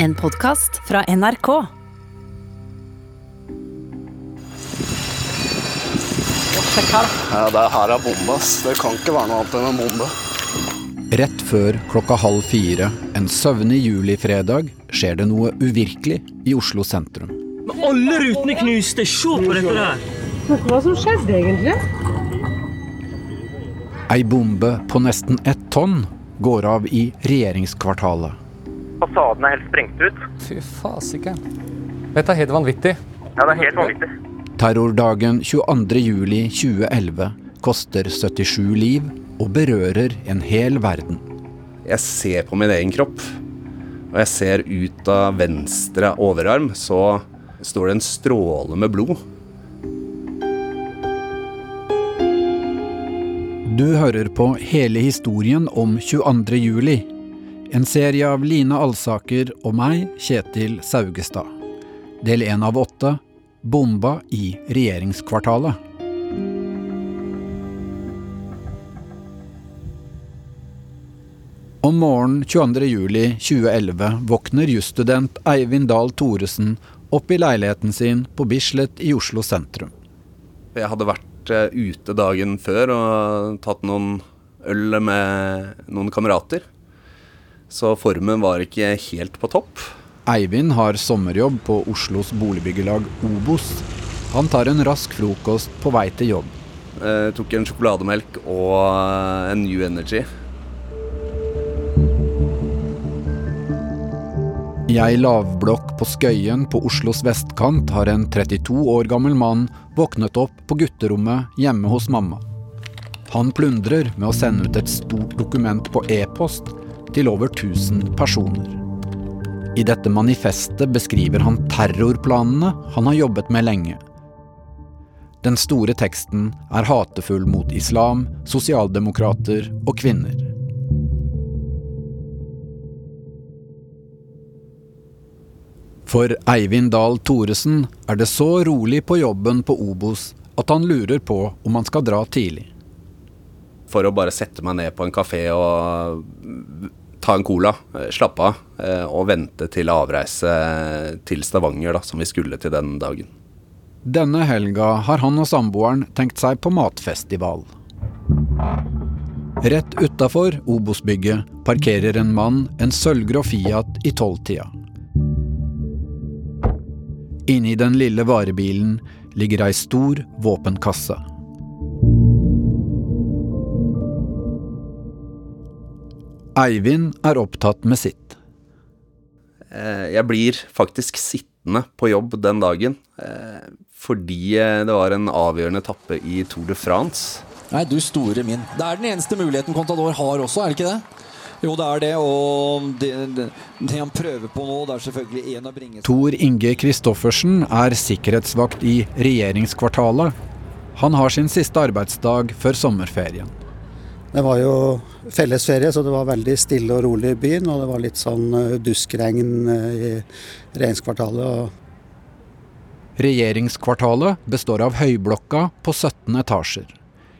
En podkast fra NRK. Ja, det her er bombe, ass. Det kan ikke være noe annet enn en bombe. Rett før klokka halv fire en søvnig julifredag skjer det noe uvirkelig i Oslo sentrum. Men alle rutene knuste! Se på dette der! Hva som skjedde egentlig? Ei bombe på nesten ett tonn går av i regjeringskvartalet. Fasaden er helt sprengt ut. Fy fasiken. Dette er helt vanvittig. Ja, det er helt vanvittig. Terrordagen 22.07.2011 koster 77 liv og berører en hel verden. Jeg ser på min egen kropp, og jeg ser ut av venstre overarm, så står det en stråle med blod. Du hører på hele historien om 22. juli. En serie av Line Alsaker og meg, Kjetil Saugestad. Del én av åtte Bomba i regjeringskvartalet. Om morgenen 22. juli 2011 våkner jusstudent Eivind Dahl Thoresen opp i leiligheten sin på Bislett i Oslo sentrum. Jeg hadde vært eh, ute dagen før og tatt noen øl med noen kamerater. Så formen var ikke helt på topp. Eivind har sommerjobb på Oslos boligbyggelag Obos. Han tar en rask frokost på vei til jobb. Jeg tok en sjokolademelk og eh, en New Energy. I ei lavblokk på Skøyen på Oslos vestkant har en 32 år gammel mann våknet opp på gutterommet hjemme hos mamma. Han plundrer med å sende ut et stort dokument på e-post til over 1000 personer. I dette manifestet beskriver han terrorplanene han har jobbet med lenge. Den store teksten er hatefull mot islam, sosialdemokrater og kvinner. For Eivind Dahl Thoresen er det så rolig på jobben på Obos at han lurer på om han skal dra tidlig. For å bare sette meg ned på en kafé og ta en cola, eh, slappe av eh, og vente til avreise til Stavanger, da, som vi skulle til den dagen. Denne helga har han og samboeren tenkt seg på matfestival. Rett utafor Obos-bygget parkerer en mann en sølvgrå Fiat i tolvtida. Inni den lille varebilen ligger ei stor våpenkasse. Eivind er opptatt med sitt. Eh, Jeg blir faktisk sittende på jobb den dagen eh, fordi eh, det var en avgjørende etappe i Tour de France. Nei, du store min. Det er den eneste muligheten Contador har også, er det ikke det? Jo, det er det, og det, det, det han prøver på nå, det er selvfølgelig en å bringe Tor Inge Kristoffersen er sikkerhetsvakt i regjeringskvartalet. Han har sin siste arbeidsdag før sommerferien. Det var jo fellesferie, så det var veldig stille og rolig i byen. Og det var litt sånn eh, duskregn eh, i regjeringskvartalet. Regjeringskvartalet består av høyblokka på 17 etasjer.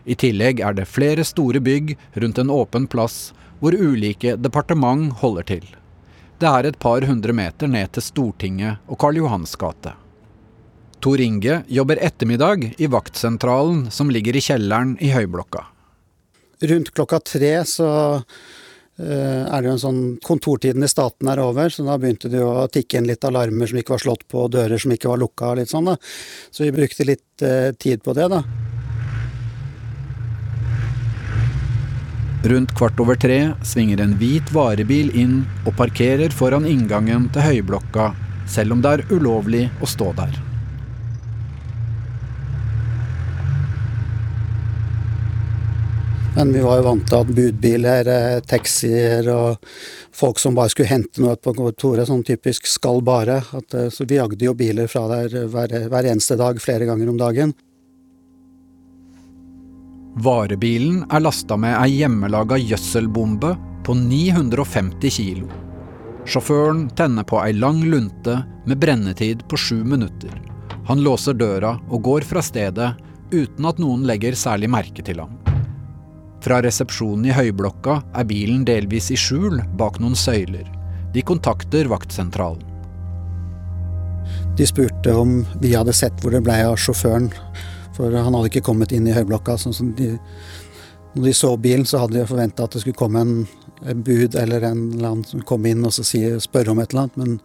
I tillegg er det flere store bygg rundt en åpen plass hvor ulike departement holder til. Det er et par hundre meter ned til Stortinget og Karl Johans gate. Tor Inge jobber ettermiddag i vaktsentralen som ligger i kjelleren i høyblokka. Rundt klokka tre så eh, er det jo en sånn Kontortiden i staten er over, så da begynte det jo å tikke inn litt alarmer som ikke var slått på, dører som ikke var lukka og litt sånn, da. Så vi brukte litt eh, tid på det, da. Rundt kvart over tre svinger en hvit varebil inn og parkerer foran inngangen til høyblokka, selv om det er ulovlig å stå der. Men vi var jo vant til at budbiler, eh, taxier og folk som bare skulle hente noe på kontoret, sånn typisk skal bare. At, eh, så vi jagde jo biler fra der hver, hver eneste dag, flere ganger om dagen. Varebilen er lasta med ei hjemmelaga gjødselbombe på 950 kilo. Sjåføren tenner på ei lang lunte med brennetid på sju minutter. Han låser døra og går fra stedet uten at noen legger særlig merke til ham. Fra resepsjonen i høyblokka er bilen delvis i skjul bak noen søyler. De kontakter vaktsentralen. De spurte om vi hadde sett hvor det ble av sjåføren, for han hadde ikke kommet inn i høyblokka. sånn de, når de så bilen, så hadde de forventa at det skulle komme en, en, bud eller en eller annen som kom inn og spørre om et eller annet, men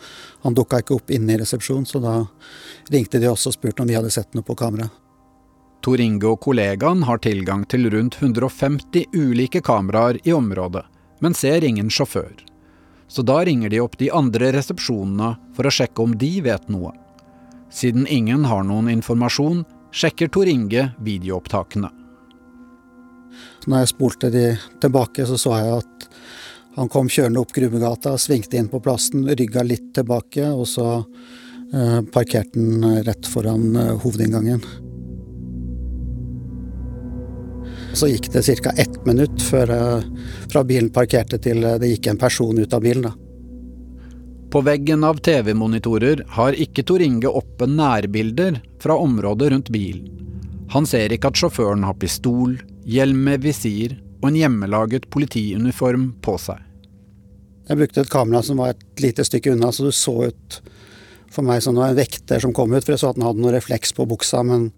han dukka ikke opp inne i resepsjonen, så da ringte de også og spurte om vi hadde sett noe på kamera. Tor Inge og kollegaen har tilgang til rundt 150 ulike kameraer i området, men ser ingen sjåfør. Så da ringer de opp de andre resepsjonene for å sjekke om de vet noe. Siden ingen har noen informasjon, sjekker Tor Inge videoopptakene. Når jeg spolte de tilbake, så så jeg at han kom kjørende opp Grubbegata, svingte inn på plassen, rygga litt tilbake, og så eh, parkerte han rett foran eh, hovedinngangen. Så gikk det ca. ett minutt før, fra bilen parkerte til det gikk en person ut av bilen. Da. På veggen av TV-monitorer har ikke Tor Inge oppe nærbilder fra området rundt bilen. Han ser ikke at sjåføren har pistol, hjelm med visir og en hjemmelaget politiuniform på seg. Jeg brukte et kamera som var et lite stykke unna, så du så ut for meg som en vekter som kom ut. For jeg så at han hadde noe refleks på buksa, men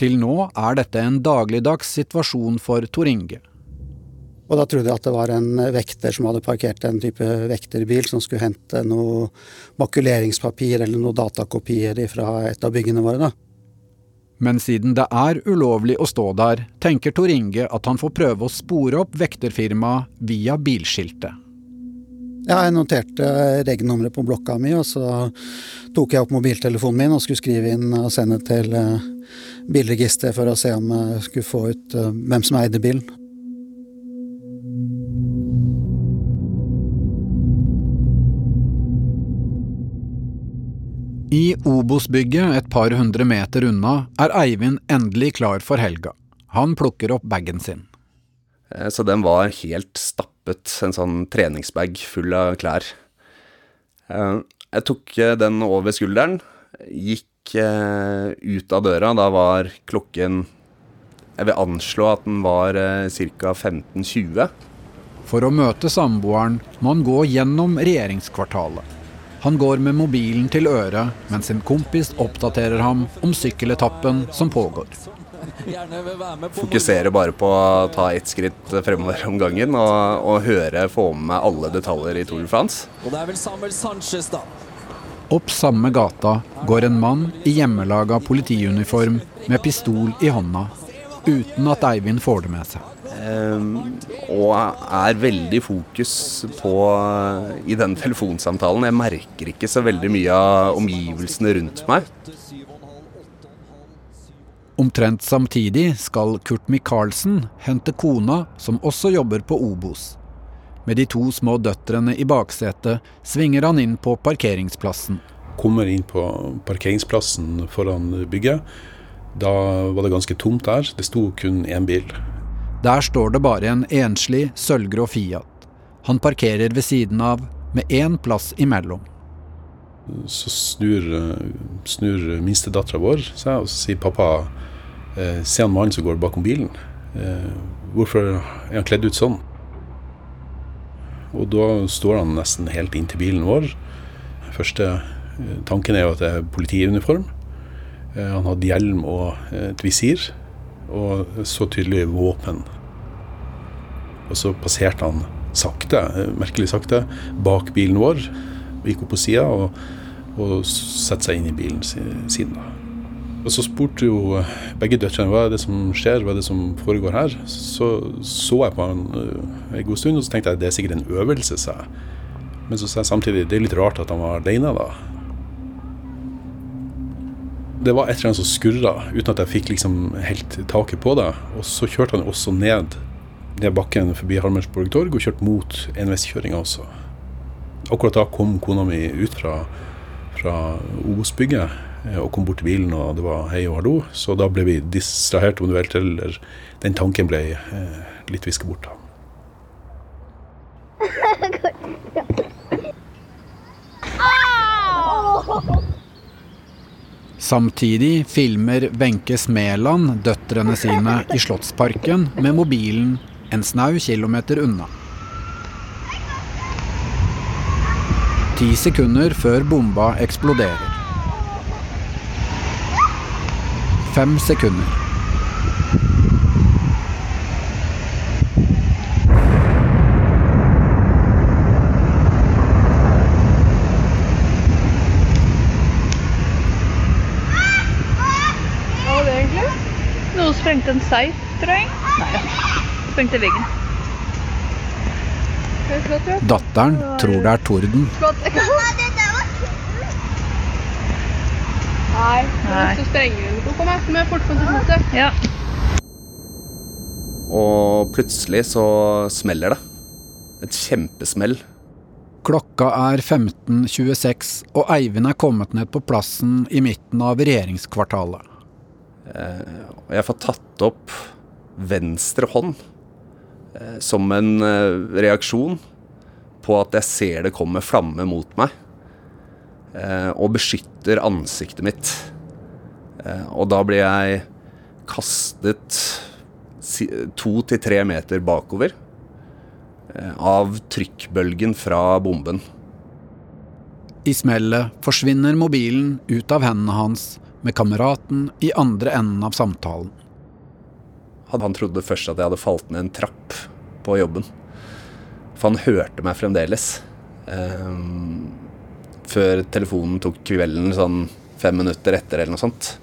til nå er dette en dagligdags situasjon for Tor Inge. Og da trodde jeg at det var en vekter som hadde parkert en type vekterbil som skulle hente noe makuleringspapir eller noen datakopier fra et av byggene våre. da. Men siden det er ulovlig å stå der, tenker Tor Inge at han får prøve å spore opp vekterfirmaet via bilskiltet. Ja, jeg noterte reg-nummeret på blokka mi, og så tok jeg opp mobiltelefonen min og skulle skrive inn og sende til eh, bilregisteret for å se om jeg skulle få ut eh, hvem som eide bilen. I Obos-bygget et par hundre meter unna er Eivind endelig klar for helga. Han plukker opp bagen sin. Eh, så den var helt stappet, en sånn treningsbag full av klær. Eh, jeg tok den over skulderen, gikk uh, ut av døra. Da var klokken Jeg vil anslå at den var uh, ca. 15.20. For å møte samboeren må han gå gjennom regjeringskvartalet. Han går med mobilen til øret mens en kompis oppdaterer ham om sykkeletappen som pågår. Fokuserer bare på å ta ett skritt fremover om gangen og, og høre, få med meg alle detaljer i Tour de France. Og det er vel Samuel Sanchez, da. Opp samme gata går en mann i hjemmelaga politiuniform med pistol i hånda, uten at Eivind får det med seg. Um, og er veldig fokus på i den telefonsamtalen. Jeg merker ikke så veldig mye av omgivelsene rundt meg. Omtrent samtidig skal Kurt Micaelsen hente kona, som også jobber på Obos. Med de to små døtrene i baksetet svinger han inn på parkeringsplassen. Kommer inn på parkeringsplassen foran bygget. Da var det ganske tomt der. Det sto kun én bil. Der står det bare en enslig sølvgrå Fiat. Han parkerer ved siden av, med én plass imellom. Så snur, snur minstedattera vår seg og sier pappa, eh, se han mannen som går bakom bilen. Eh, hvorfor er han kledd ut sånn? Og da står han nesten helt inntil bilen vår. Første eh, tanken er jo at det er politiuniform. Eh, han hadde hjelm og et visir, og så tydelig våpen. Og så passerte han sakte, eh, merkelig sakte, bak bilen vår. Gikk opp på sida og, og satte seg inn i bilen sin. da. Og Så spurte jo begge døtrene hva er det som skjer, hva er det som foregår her. Så så jeg på han uh, en god stund, og så tenkte jeg det er sikkert en øvelse. sa jeg. Men så sa jeg samtidig det er litt rart at han var alene da. Det var et eller annet som skurra, uten at jeg fikk liksom helt taket på det. Og så kjørte han også ned, ned bakken forbi Harmersborg torg og kjørte mot enveiskjøringa også. Akkurat da kom kona mi ut fra, fra Obos-bygget Eh, og kom bort til bilen, og det var hei og hallo. Så da ble vi distrahert, om du vil, eller den tanken ble eh, litt visket bort. da. Samtidig filmer Wenche Smeland døtrene sine i Slottsparken med mobilen en snau kilometer unna. Ti sekunder før bomba eksploderer. Fem sekunder. Noe sprengte en seif, tror jeg. Nei ja. Sprengte veggen. Er. Datteren tror det er torden. Flott. Nei, Så sprenger hun til meg, sprenge den. Kom her, kom her, fort Ja. Og plutselig så smeller det. Et kjempesmell. Klokka er 15.26, og Eivind er kommet ned på plassen i midten av regjeringskvartalet. Eh, jeg får tatt opp venstre hånd eh, som en eh, reaksjon på at jeg ser det komme flamme mot meg, og beskytter ansiktet mitt. Eh, og da blir jeg kastet to til tre meter bakover eh, av trykkbølgen fra bomben. I smellet forsvinner mobilen ut av hendene hans med kameraten i andre enden av samtalen. Han trodde først at jeg hadde falt ned en trapp på jobben. For han hørte meg fremdeles. Før telefonen tok kvelden sånn fem minutter etter eller noe sånt.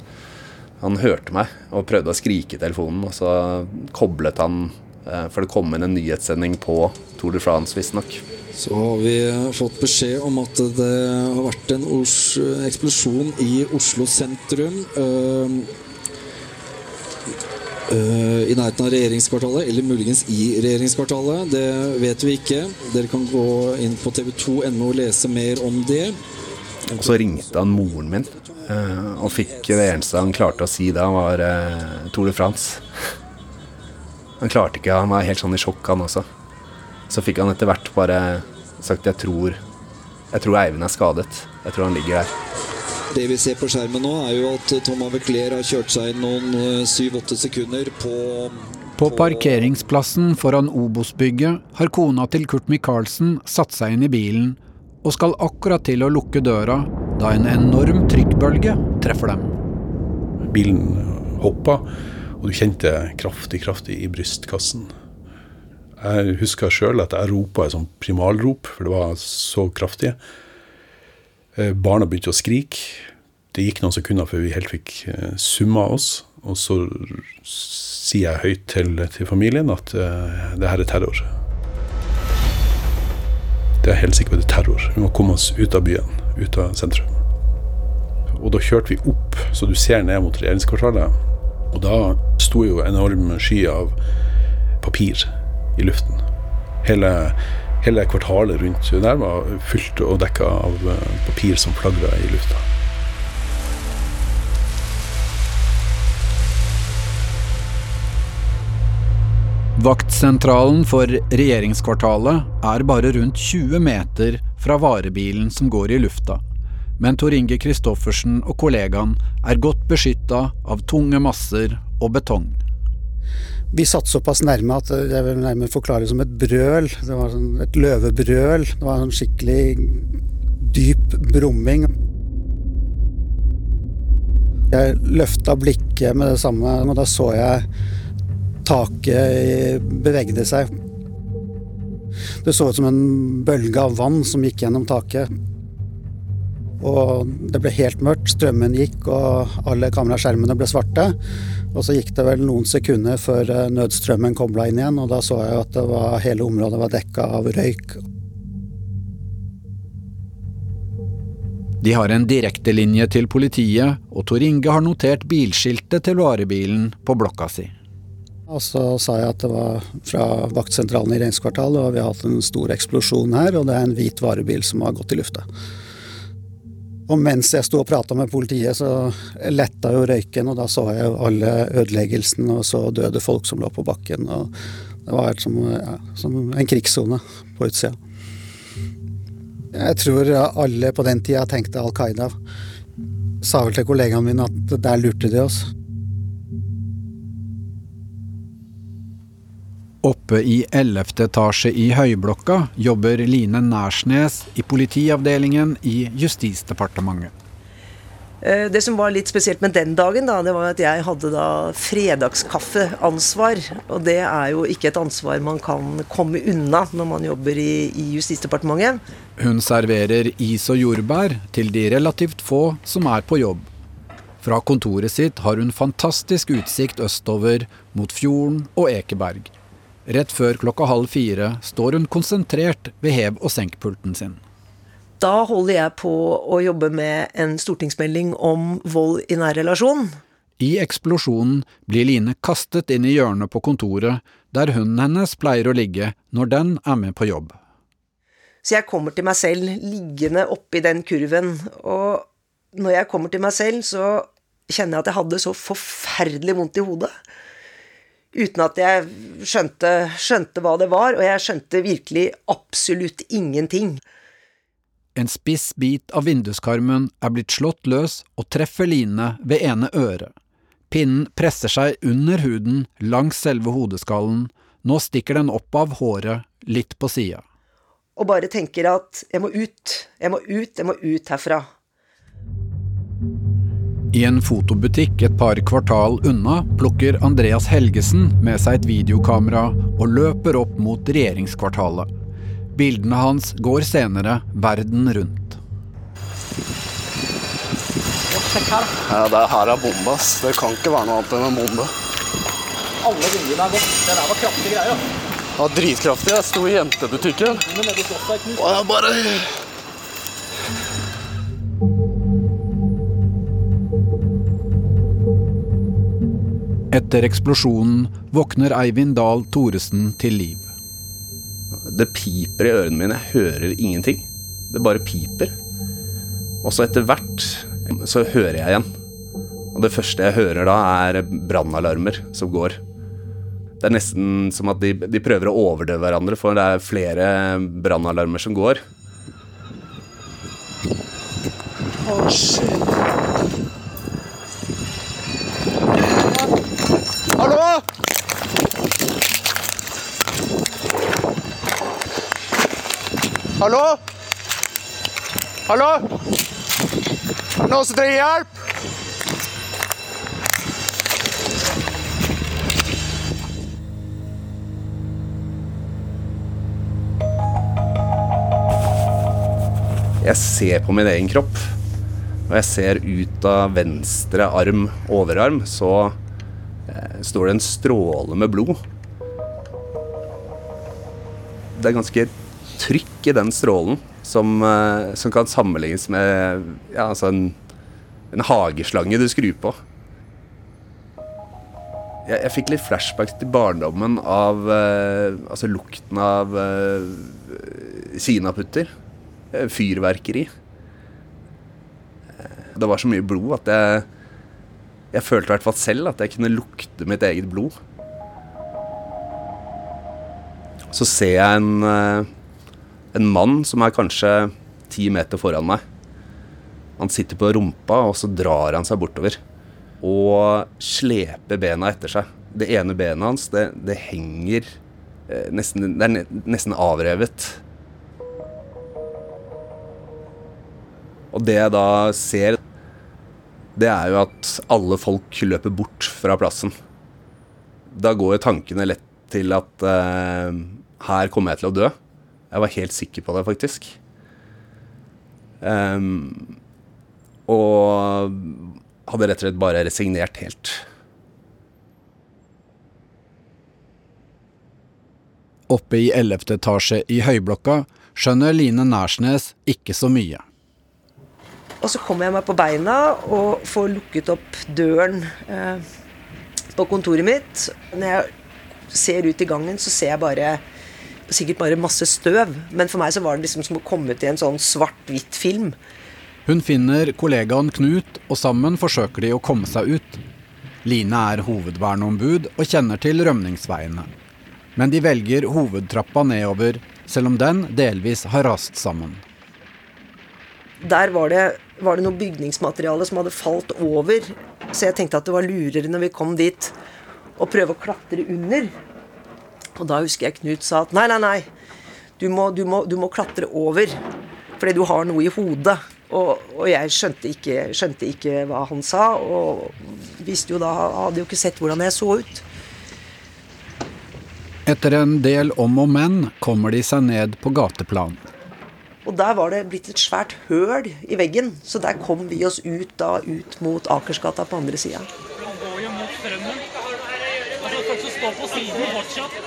Han hørte meg og prøvde å skrike i telefonen, og så koblet han eh, For det kom inn en nyhetssending på Tour de France, visstnok. Så har vi fått beskjed om at det har vært en eksplosjon i Oslo sentrum. Øh, I nærheten av regjeringskvartalet, eller muligens i regjeringskvartalet. Det vet vi ikke. Dere kan gå inn på tv2.no og lese mer om det. Og så ringte han moren min, eh, og fikk det eneste han klarte å si da, var eh, Tour de France. Han klarte ikke, han var helt sånn i sjokk, han også. Så fikk han etter hvert bare sagt jeg tror Jeg tror Eivind er skadet. Jeg tror han ligger der. Det vi ser på skjermen nå, er jo at Tom Avekler har kjørt seg inn noen syv-åtte sekunder på På parkeringsplassen foran Obos-bygget har kona til Kurt Micaelsen satt seg inn i bilen og skal akkurat til å lukke døra da en enorm trykkbølge treffer dem. Bilen hoppa, og du kjente kraftig, kraftig i brystkassen. Jeg husker sjøl at jeg ropa et sånt primalrop, for det var så kraftig. Eh, Barna begynte å skrike. Det gikk noen sekunder før vi helt fikk eh, summa oss. Og så sier jeg høyt til, til familien at uh, det her er terror. Det er helt sikkert det er terror. Vi må komme oss ut av byen, ut av sentrum. Og da kjørte vi opp, så du ser ned mot regjeringskvartalet. Og da sto jo enorm sky av papir i luften. Hele, hele kvartalet rundt der var fylt og dekka av eh, papir som flagra i lufta. Vaktsentralen for regjeringskvartalet er bare rundt 20 meter fra varebilen som går i lufta, men Tor Inge Kristoffersen og kollegaen er godt beskytta av tunge masser og betong. Vi satt såpass nærme at jeg vil nærmere forklare det som et brøl. Det var sånn et løvebrøl. Det var en skikkelig dyp brumming. Jeg løfta blikket med det samme, og da så jeg taket bevegde seg. Det så ut som en bølge av vann som gikk gjennom taket. Og det ble helt mørkt, strømmen gikk og alle kameraskjermene ble svarte. Og så gikk det vel noen sekunder før eh, nødstrømmen kobla inn igjen, og da så jeg at var, hele området var dekka av røyk. De har en direktelinje til politiet, og Tor Inge har notert bilskiltet til varebilen på blokka si. Og så sa jeg at det var fra vaktsentralen i regjeringskvartalet, og vi har hatt en stor eksplosjon her, og det er en hvit varebil som har gått i lufta. Og mens jeg sto og prata med politiet, så letta jo røyken, og da så jeg alle ødeleggelsene og så døde folk som lå på bakken. og Det var som, ja, som en krigssone på utsida. Jeg tror alle på den tida tenkte Al Qaida. Sa vel til kollegaene mine at der lurte de oss. Oppe i 11. etasje i Høyblokka jobber Line Nærsnes i politiavdelingen i Justisdepartementet. Eh, det som var litt spesielt med den dagen, da, det var at jeg hadde da fredagskaffeansvar. Og det er jo ikke et ansvar man kan komme unna når man jobber i, i Justisdepartementet. Hun serverer is og jordbær til de relativt få som er på jobb. Fra kontoret sitt har hun fantastisk utsikt østover mot fjorden og Ekeberg. Rett før klokka halv fire står hun konsentrert ved hev- og senkpulten sin. Da holder jeg på å jobbe med en stortingsmelding om vold i nær relasjon. I eksplosjonen blir Line kastet inn i hjørnet på kontoret, der hunden hennes pleier å ligge når den er med på jobb. Så jeg kommer til meg selv liggende oppi den kurven. Og når jeg kommer til meg selv, så kjenner jeg at jeg hadde så forferdelig vondt i hodet. Uten at jeg skjønte, skjønte hva det var, og jeg skjønte virkelig absolutt ingenting. En spiss bit av vinduskarmen er blitt slått løs og treffer Line ved ene øret. Pinnen presser seg under huden langs selve hodeskallen, nå stikker den opp av håret, litt på sida. Og bare tenker at jeg må ut, jeg må ut, jeg må ut herfra. I en fotobutikk et par kvartal unna plukker Andreas Helgesen med seg et videokamera og løper opp mot regjeringskvartalet. Bildene hans går senere verden rundt. Ja, det her er bombe, ass. Det kan ikke være noe annet enn en bombe. Alle vinduene er gått. Det der var kraftige greier. Ja, dritkraftig. Jeg sto i jentebutikken. Og jeg bare Etter eksplosjonen våkner Eivind Dahl Thoresen til liv. Det piper i ørene mine. Jeg hører ingenting. Det bare piper. Og så etter hvert så hører jeg igjen. Og det første jeg hører da, er brannalarmer som går. Det er nesten som at de, de prøver å overdøve hverandre, for det er flere brannalarmer som går. Oh, shit. Hallo? Hallo? Hallo? Er det noen som trenger hjelp? Jeg ser på min egen kropp. Når jeg ser ut av venstre arm, overarm, så står det en stråle med blod. Det er ganske trykk i den strålen som, eh, som kan sammenlignes med ja, altså en, en hageslange du skrur på. Jeg, jeg fikk litt flashbacks til barndommen av eh, altså lukten av eh, kinaputter. Eh, Fyrverkeri. Eh, Det var så mye blod at jeg Jeg følte i hvert fall selv at jeg kunne lukte mitt eget blod. Så ser jeg en, eh, en mann som er kanskje ti meter foran meg. Han sitter på rumpa, og så drar han seg bortover. Og sleper bena etter seg. Det ene benet hans, det, det henger eh, nesten, Det er nesten avrevet. Og det jeg da ser, det er jo at alle folk løper bort fra plassen. Da går jo tankene lett til at eh, her kommer jeg til å dø. Jeg var helt sikker på det, faktisk. Um, og hadde rett og slett bare resignert helt. Oppe i 11. etasje i Høyblokka skjønner Line Nærsnes ikke så mye. Og så kommer jeg meg på beina og får lukket opp døren eh, på kontoret mitt. Når jeg ser ut i gangen, så ser jeg bare sikkert bare masse støv. Men for meg så var det liksom som å komme ut i en sånn svart-hvitt film. Hun finner kollegaen Knut, og sammen forsøker de å komme seg ut. Line er hovedverneombud og kjenner til rømningsveiene. Men de velger hovedtrappa nedover, selv om den delvis har rast sammen. Der var det, var det noe bygningsmateriale som hadde falt over. Så jeg tenkte at det var lurere når vi kom dit, å prøve å klatre under. Og da husker jeg Knut sa at nei, nei, nei, du må, du må, du må klatre over. Fordi du har noe i hodet. Og, og jeg skjønte ikke, skjønte ikke, hva han sa, og visste jo da, hadde jo ikke sett hvordan jeg så ut. Etter en del om og men kommer de seg ned på gateplan. Og der var det blitt et svært høl i veggen, så der kom vi oss ut da ut mot Akersgata på andre sida.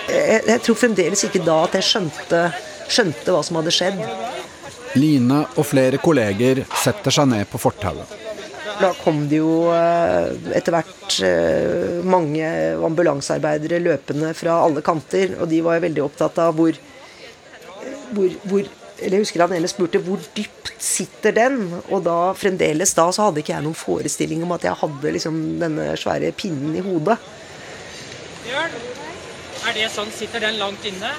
Jeg, jeg tror fremdeles ikke da at jeg skjønte, skjønte hva som hadde skjedd. Line og flere kolleger setter seg ned på fortauet. Da kom det jo eh, etter hvert eh, mange ambulansearbeidere løpende fra alle kanter, og de var veldig opptatt av hvor, hvor, hvor eller jeg husker han ene spurte hvor dypt sitter den? Og da fremdeles da så hadde ikke jeg noen forestilling om at jeg hadde liksom denne svære pinnen i hodet. Bjørn, er det sånn? Sitter den langt inne?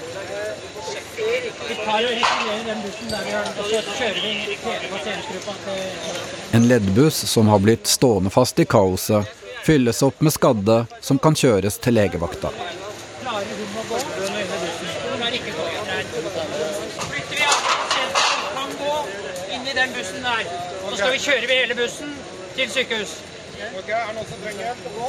Vi tar og retirerer den bussen der, Bjørn, og så kjører vi hele passeringsgruppa til En leddbuss som har blitt stående fast i kaoset, fylles opp med skadde som kan kjøres til legevakta. Klarer? Hun er ikke gått. Flytter vi av pasienten kan gå inn i den bussen der. Så skal vi kjøre ved hele bussen til sykehus. Ok, er det noen som trenger hjelp å gå?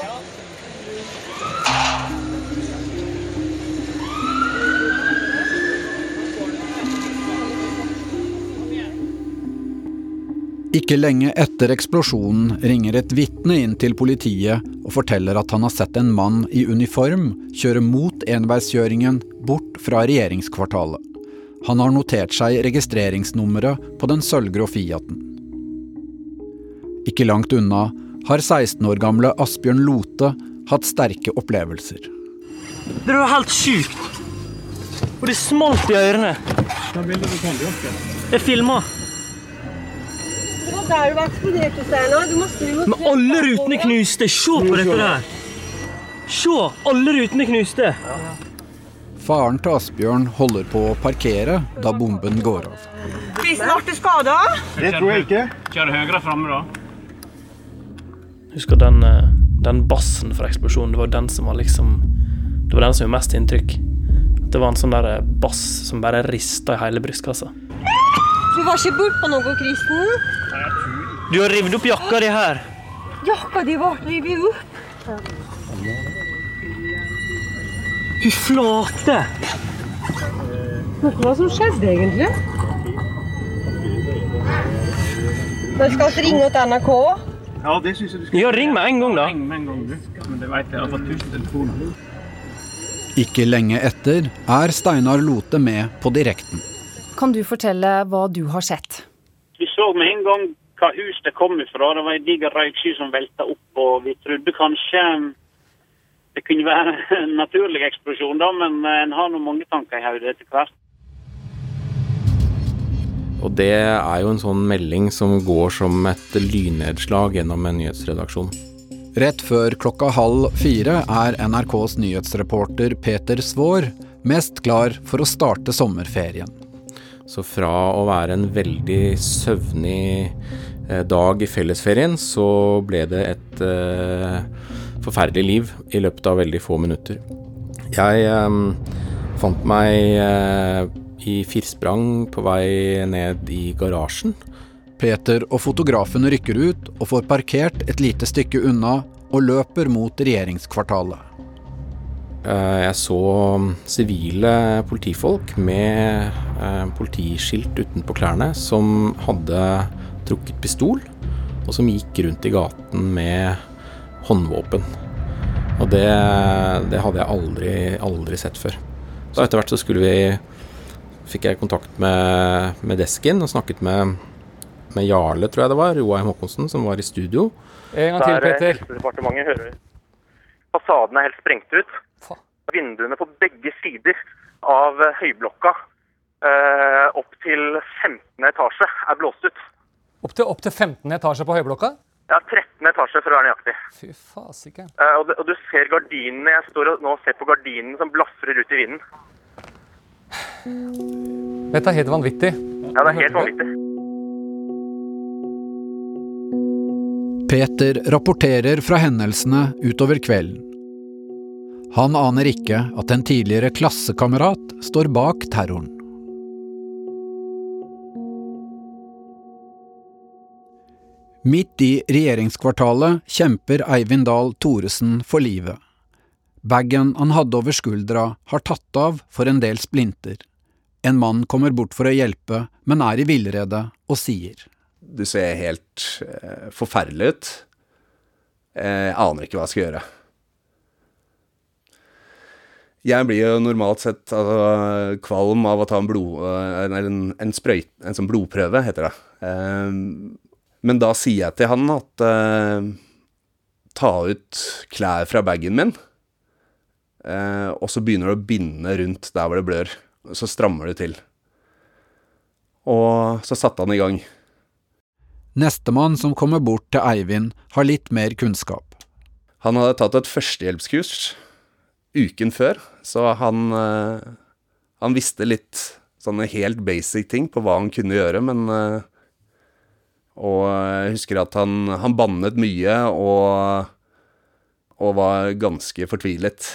Ikke lenge etter eksplosjonen ringer et vitne inn til politiet og forteller at han har sett en mann i uniform kjøre mot enveiskjøringen bort fra regjeringskvartalet. Han har notert seg registreringsnummeret på den sølvgrå Fiaten. Ikke langt unna har 16 år gamle Asbjørn Lote hatt sterke opplevelser. Det var helt sjukt. Og det smalt i ørene. Jeg filma. Det var der du var Steinar. Men alle rutene knuste. Se på dette der. Se, alle rutene knuste. Faren til Asbjørn holder på å parkere da bomben går av. Blir snart til skada? Det tror jeg ikke. Kjøre høyre framme, da. Husker den, eh, den bassen fra eksplosjonen. Det var den som var liksom Det var den som gjorde mest inntrykk. Det var en sånn der bass som bare rista i hele brystkassa. Du var ikke bortpå noe, Kristen? Du har revet opp jakka di her. Jakka di ble revet opp. Fy flate! Hva som skjedde egentlig? Men skal vi ringe til NRK? Ja, det synes jeg du skal. Ja, ring med en gang, da. Ring med en gang, du. Men det vet jeg, jeg tusen telefoner. Ikke lenge etter er Steinar Lote med på direkten. Kan du fortelle hva du har sett? Vi så med en gang hva hus det kom ifra. Det var en diger røyksky som velta opp, og vi trodde kanskje det kunne være en naturlig eksplosjon, da, men en har nå mange tanker i hodet etter hvert. Og det er jo en sånn melding som går som et lynnedslag gjennom en nyhetsredaksjon. Rett før klokka halv fire er NRKs nyhetsreporter Peter Svaar mest klar for å starte sommerferien. Så fra å være en veldig søvnig eh, dag i fellesferien, så ble det et eh, forferdelig liv i løpet av veldig få minutter. Jeg eh, fant meg eh, i firsprang på vei ned i garasjen. Peter og fotografen rykker ut og får parkert et lite stykke unna og løper mot regjeringskvartalet. Eh, Jeg så sivile politifolk med eh, politiskilt utenpå klærne som hadde trukket pistol, og som gikk rundt i gaten med håndvåpen. Og det, det hadde jeg aldri, aldri sett før. Så etter hvert så skulle vi Fikk jeg kontakt med, med desken og snakket med, med Jarle, tror jeg det var, Roheim Håkonsen, som var i studio. En gang til, eh, Peter. Helsedepartementet hører Fasaden er helt sprengt ut. Vinduene på begge sider av eh, høyblokka eh, opp til 15. etasje er blåst ut. Opp til, opp til 15 etasje på høyblokka? Ja, 13 etasje for å være nøyaktig. Fy fasiken. Uh, og, og du ser gardinene, jeg står og nå og ser på gardinene som blafrer ut i vinden. Dette er helt vanvittig. Ja, det er helt vanvittig. Peter rapporterer fra hendelsene utover kvelden. Han aner ikke at en tidligere klassekamerat står bak terroren. Midt i regjeringskvartalet kjemper Eivind Dahl Thoresen for livet. Bagen han hadde over skuldra, har tatt av for en del splinter. En mann kommer bort for å hjelpe, men er i villrede og sier. Du ser helt eh, forferdelig ut. Eh, jeg aner ikke hva jeg skal gjøre. Jeg blir jo normalt sett altså, kvalm av å ta en, blod, en, en, en, sprøyt, en sånn blodprøve, heter det. Eh, men da sier jeg til han at eh, ta ut klær fra bagen min, eh, og så begynner du å binde rundt der hvor det blør. Så strammer du til. Og så satte han i gang. Nestemann som kommer bort til Eivind, har litt mer kunnskap. Han hadde tatt et førstehjelpskurs uken før, så han, eh, han visste litt sånne helt basic ting på hva han kunne gjøre, men eh, Og jeg husker at han, han bannet mye og, og var ganske fortvilet.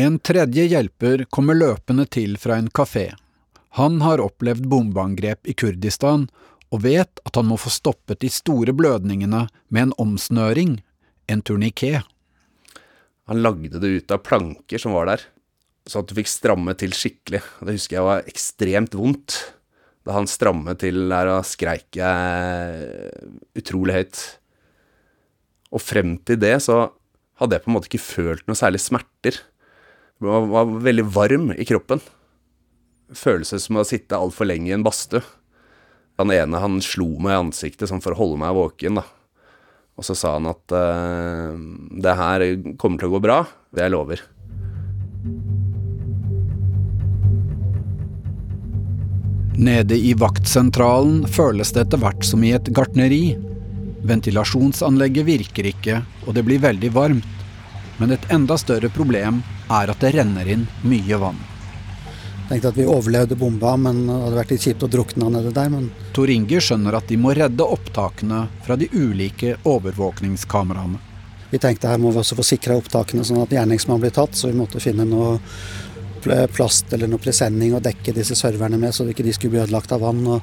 En tredje hjelper kommer løpende til fra en kafé. Han har opplevd bombeangrep i Kurdistan, og vet at han må få stoppet de store blødningene med en omsnøring, en turniké. Han lagde det ut av planker som var der, så at du fikk stramme til skikkelig. Det husker jeg var ekstremt vondt. Da han strammet til der, og skreik utrolig høyt. Og frem til det så hadde jeg på en måte ikke følt noe særlig smerter. Jeg var, veldig varm i kroppen. Følelse som å sitte altfor lenge i en badstue. Han ene han slo meg i ansiktet sånn for å holde meg våken, da. Og så sa han at uh, det her kommer til å gå bra, det jeg lover. Nede i vaktsentralen føles det etter hvert som i et gartneri. Ventilasjonsanlegget virker ikke, og det blir veldig varmt. Men et enda større problem er at det renner inn mye vann. Tenkte at vi overlevde bomba, men det hadde vært litt kjipt å drukne nede der. Men Tor Inge skjønner at de må redde opptakene fra de ulike overvåkningskameraene. Vi tenkte her må vi også få sikra opptakene sånn at gjerningsmannen blir tatt, så vi måtte finne noe plast eller noe presenning å dekke disse serverne med, så ikke de skulle bli ødelagt av vann.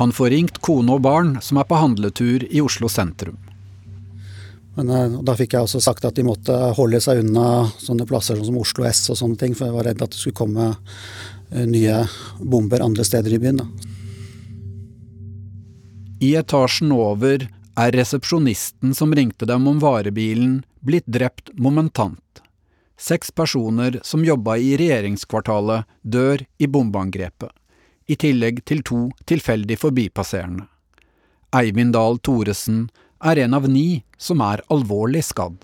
Han får ringt kone og barn som er på handletur i Oslo sentrum. Men eh, Da fikk jeg også sagt at de måtte holde seg unna sånne plasser som Oslo S og sånne ting, for jeg var redd at det skulle komme eh, nye bomber andre steder i byen. Da. I etasjen over er resepsjonisten som ringte dem om varebilen, blitt drept momentant. Seks personer som jobba i regjeringskvartalet, dør i bombeangrepet, i tillegg til to tilfeldig forbipasserende. Eivind Dahl Thoresen er en av ni som er alvorlig skadd.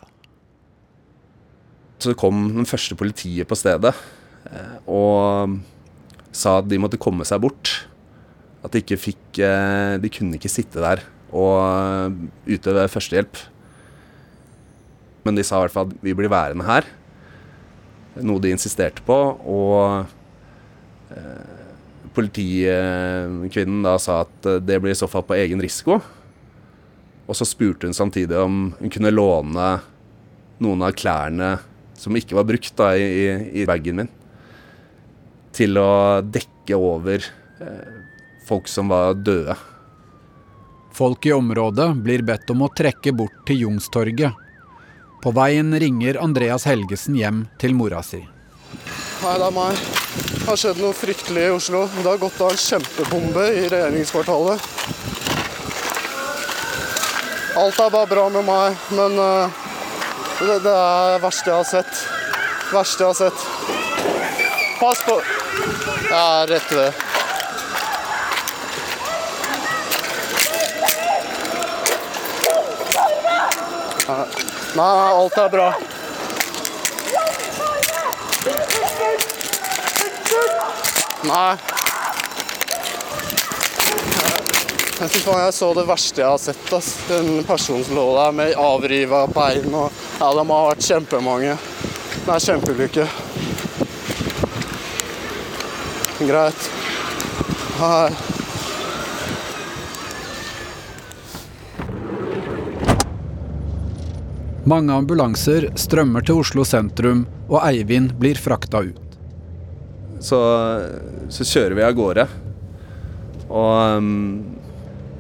Så kom den første politiet på stedet eh, og sa at de måtte komme seg bort. At de ikke fikk eh, De kunne ikke sitte der og utøve førstehjelp. Men de sa i hvert fall at vi blir værende her. Noe de insisterte på. Og eh, politikvinnen da sa at det blir i så fall på egen risiko. Og så spurte hun samtidig om hun kunne låne noen av klærne som ikke var brukt da, i, i bagen min, til å dekke over eh, folk som var døde. Folk i området blir bedt om å trekke bort til Youngstorget. På veien ringer Andreas Helgesen hjem til mora si. Hei, det er meg. Det har skjedd noe fryktelig i Oslo. Det har gått av en kjempebombe i regjeringskvartalet. Alt er bare bra med meg, men uh, det, det, er det verste jeg har sett. Verste jeg har sett. Pass på Jeg er rett ved. Nei, alt er bra. Nei. Fy faen, jeg så det verste jeg har sett. Ass. En person som lå der med avriva bein og Ja, de har vært kjempemange. Det er kjempeulykke. Greit. Hei. Mange ambulanser strømmer til Oslo sentrum, og Eivind blir frakta ut. Så, så kjører vi av gårde. Og um,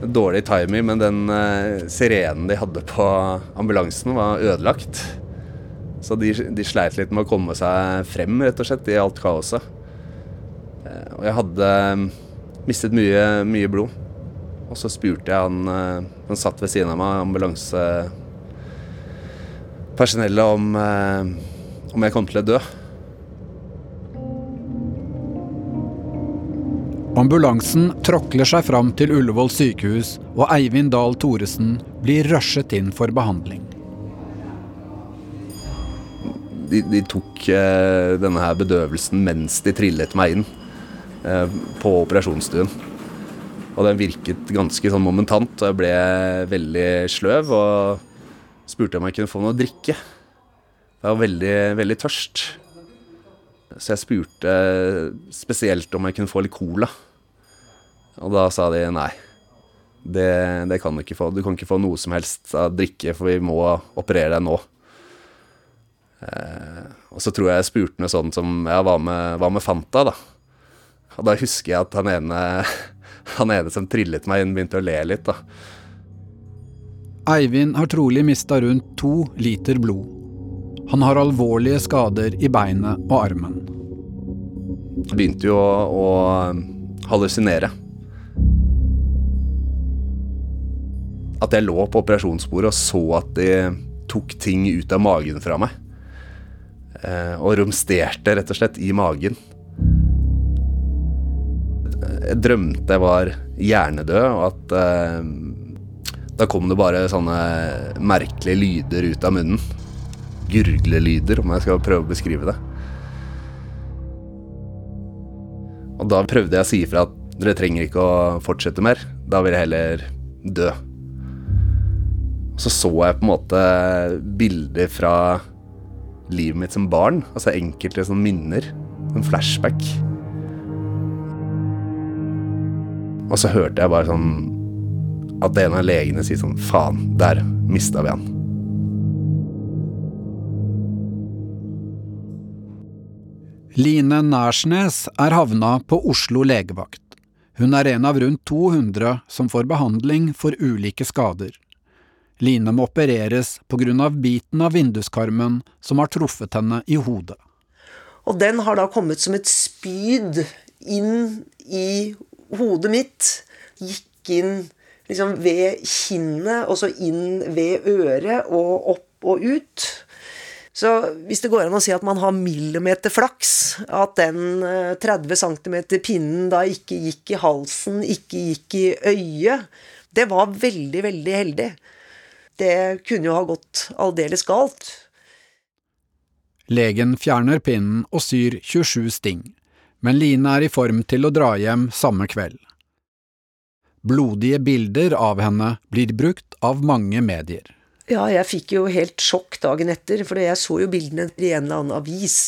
dårlig timing, men den uh, sirenen de hadde på ambulansen, var ødelagt. Så de, de, sleit litt med å komme seg frem, rett og slett, i alt kaoset. Uh, og jeg hadde um, mistet mye, mye blod. Og så spurte jeg han uh, Han satt ved siden av meg, ambulansepersonellet, om, om jeg kom til å dø. Ambulansen tråkler seg fram til Ullevål sykehus, og Eivind Dahl Thoresen blir rushet inn for behandling. De, de tok eh, denne her bedøvelsen mens de trillet meg inn eh, på operasjonsstuen. Og den virket ganske sånn momentant, og jeg ble veldig sløv og spurte om jeg kunne få noe å drikke. Jeg var veldig, veldig tørst. Så jeg spurte spesielt om jeg kunne få litt cola. Og da sa de nei. Det, det, kan du ikke få. Du kan ikke få noe som helst av drikke, for vi må operere deg nå. Eh, og så tror jeg jeg spurte noe sånt som ja, hva med, hva med Fanta, da? Og da husker jeg at han ene, han ene som trillet meg inn, begynte å le litt, da. Eivind har trolig mista rundt to liter blod. Han har alvorlige skader i beinet og armen. Jeg begynte jo å, å hallusinere. At jeg lå på operasjonsbordet og så at de tok ting ut av magen fra meg. Eh, og romsterte rett og slett i magen. Jeg drømte jeg var hjernedød, og at eh, da kom det bare sånne merkelige lyder ut av munnen gurglelyder, om jeg skal prøve å beskrive det. Og da prøvde jeg å si ifra at dere trenger ikke å fortsette mer. Da vil jeg heller dø. Så så jeg på en måte bilder fra livet mitt som barn. Altså enkelte sånne minner. En flashback. Og så hørte jeg bare sånn at en av legene sier sånn Faen, der mista vi han. Line Nærsnes er havna på Oslo legevakt. Hun er en av rundt 200 som får behandling for ulike skader. Line må opereres pga. biten av vinduskarmen som har truffet henne i hodet. Og den har da kommet som et spyd inn i hodet mitt. Gikk inn liksom ved kinnet, og så inn ved øret og opp og ut. Så hvis det går an å si at man har millimeterflaks, at den 30 eh, cm pinnen da ikke gikk i halsen, ikke gikk i øyet, det var veldig, veldig heldig. Det kunne jo ha gått aldeles galt. Legen fjerner pinnen og syr 27 sting, men Line er i form til å dra hjem samme kveld. Blodige bilder av henne blir brukt av mange medier. Ja, jeg fikk jo helt sjokk dagen etter, for jeg så jo bildene i en eller annen avis.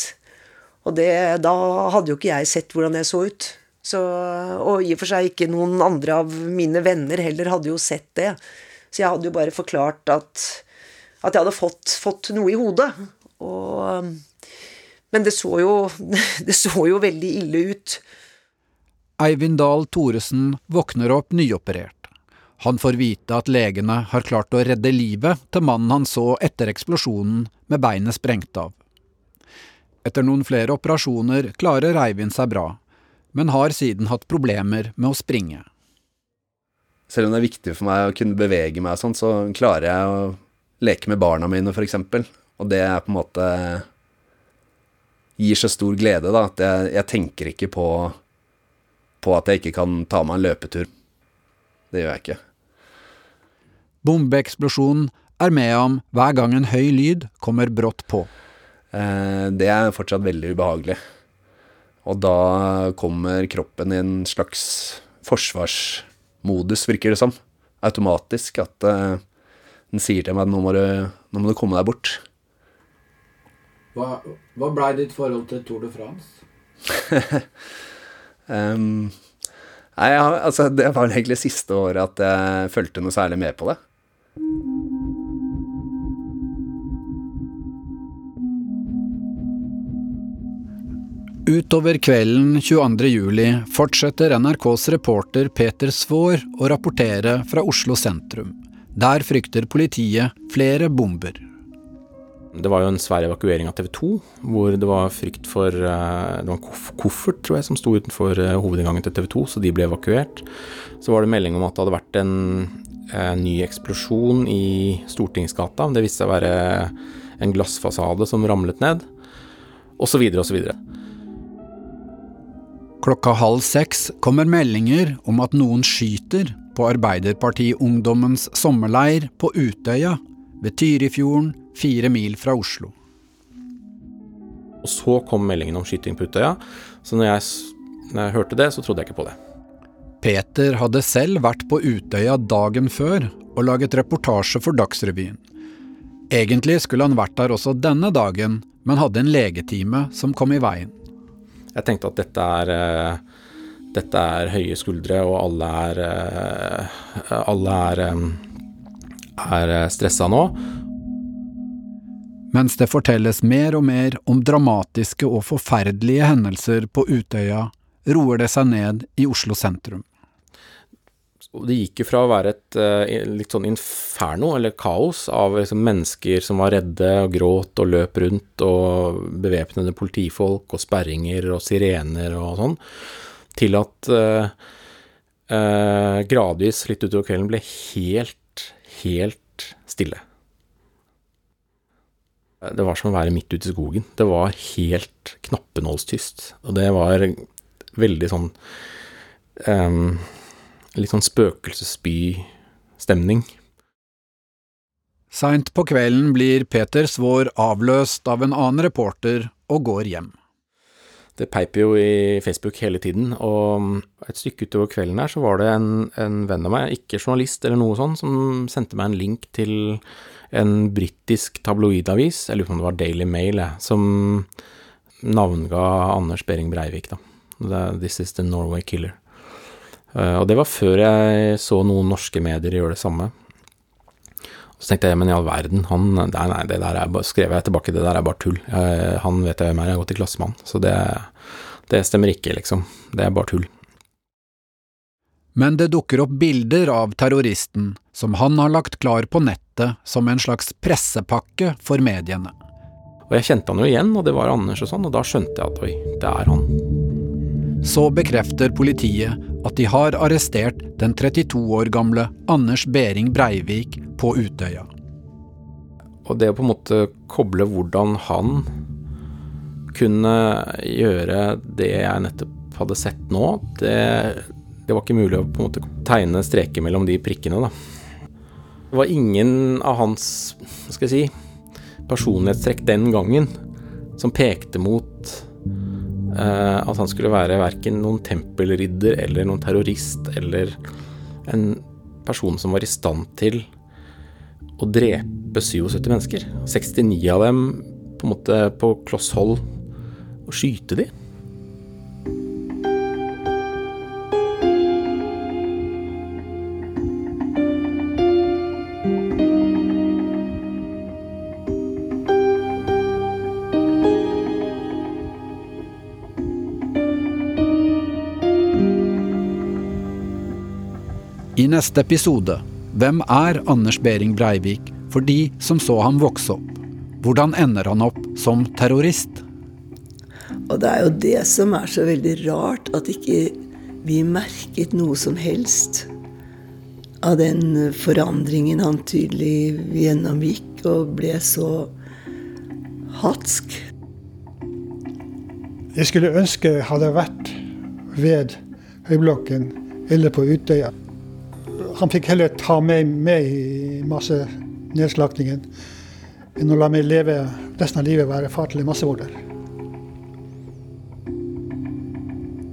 Og det, da hadde jo ikke jeg sett hvordan jeg så ut. Så, og i og for seg ikke noen andre av mine venner heller hadde jo sett det. Så jeg hadde jo bare forklart at, at jeg hadde fått, fått noe i hodet. Og, men det så, jo, det så jo veldig ille ut. Eivind Dahl Thoresen våkner opp nyoperert. Han får vite at legene har klart å redde livet til mannen han så etter eksplosjonen med beinet sprengt av. Etter noen flere operasjoner klarer Eivind seg bra, men har siden hatt problemer med å springe. Selv om det er viktig for meg å kunne bevege meg, sånn, så klarer jeg å leke med barna mine, f.eks. Og det er på en måte gir så stor glede, da, at jeg, jeg tenker ikke på, på at jeg ikke kan ta meg en løpetur. Det gjør jeg ikke. Bombeeksplosjonen er med ham hver gang en høy lyd kommer brått på. Eh, det er fortsatt veldig ubehagelig. Og da kommer kroppen i en slags forsvarsmodus, virker det som. Automatisk. At uh, den sier til meg at nå må, du, nå må du komme deg bort. Hva, hva blei ditt forhold til Tour de France? Um, nei, altså, det var egentlig siste året at jeg fulgte noe særlig med på det. Utover kvelden 22.07 fortsetter NRKs reporter Peter Svaar å rapportere fra Oslo sentrum. Der frykter politiet flere bomber. Det var jo en svær evakuering av TV 2, hvor det var frykt for eh, Det var en koffert, tror jeg, som sto utenfor eh, hovedinngangen til TV 2, så de ble evakuert. Så var det melding om at det hadde vært en, en ny eksplosjon i Stortingsgata. Det viste seg å være en glassfasade som ramlet ned, osv., osv. Klokka halv seks kommer meldinger om at noen skyter på Arbeiderpartiungdommens sommerleir på Utøya ved Tyrifjorden, fire mil fra Oslo. Og så kom meldingen om skyting på Utøya, så når jeg, når jeg hørte det, så trodde jeg ikke på det. Peter hadde selv vært på Utøya dagen før og laget reportasje for Dagsrevyen. Egentlig skulle han vært der også denne dagen, men hadde en legetime som kom i veien. Jeg tenkte at dette er, eh, dette er høye skuldre, og alle er, eh, alle er, eh, er stressa nå. Mens det fortelles mer og mer om dramatiske og forferdelige hendelser på Utøya, roer det seg ned i Oslo sentrum. Det gikk jo fra å være et uh, litt sånn inferno, eller kaos, av liksom, mennesker som var redde og gråt og løp rundt, og bevæpnede politifolk og sperringer og sirener og sånn, til at eh, uh, gradvis litt utover kvelden ble helt, helt stille. Det var som å være midt ute i skogen. Det var helt knappenålstyst. Og det var veldig sånn um, Litt sånn spøkelsesby-stemning. Seint på kvelden blir Peter Svår avløst av en annen reporter og går hjem. Det peiper jo i Facebook hele tiden, og et stykke utover kvelden her så var det en, en venn av meg, ikke journalist eller noe sånt, som sendte meg en link til en britisk tabloidavis, jeg lurer på om det var Daily Mail, som navnga Anders Behring Breivik, da. This is the Norway Killer. Uh, og det var før jeg så noen norske medier gjøre det samme. Så tenkte jeg, men i all verden, han Nei, nei, det der er bare, skrev jeg tilbake, det der er bare tull. Jeg, han vet jeg hvem er, jeg har gått i klasse med han. Så det, det stemmer ikke, liksom. Det er bare tull. Men det dukker opp bilder av terroristen, som han har lagt klar på nettet som en slags pressepakke for mediene. Og jeg kjente han jo igjen, og det var Anders og sånn, og da skjønte jeg at oi, det er han. Så bekrefter politiet at de har arrestert den 32 år gamle Anders Behring Breivik på Utøya. Og det å på en måte koble hvordan han kunne gjøre det jeg nettopp hadde sett nå, det, det var ikke mulig å på en måte tegne streker mellom de prikkene, da. Det var ingen av hans, hva skal jeg si, personlighetstrekk den gangen som pekte mot eh, at han skulle være verken noen tempelridder eller noen terrorist eller en person som var i stand til å drepe 77 mennesker. 69 av dem på en måte på kloss hold og skyte de. I neste episode Hvem er Anders Behring Breivik for de som så ham vokse opp? Hvordan ender han opp som terrorist? Og det er jo det som er så veldig rart, at ikke vi merket noe som helst av den forandringen han tydelig gjennomgikk, og ble så hatsk. Jeg skulle ønske jeg hadde vært ved Høyblokken eller på Utøya han fikk heller ta meg med i masse nedslaktingen enn å la meg leve resten av livet være far til en massemorder.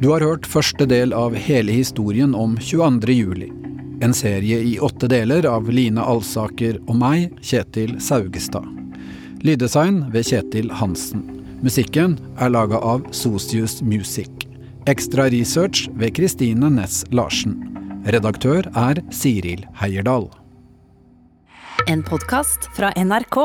Du har hørt første del av hele historien om 22. juli. En serie i åtte deler av Line Alsaker og meg, Kjetil Saugestad. Lyddesign ved Kjetil Hansen. Musikken er laga av Socius Music. Ekstra research ved Kristine Næss Larsen. Redaktør er Siril Heierdal. En podkast fra NRK.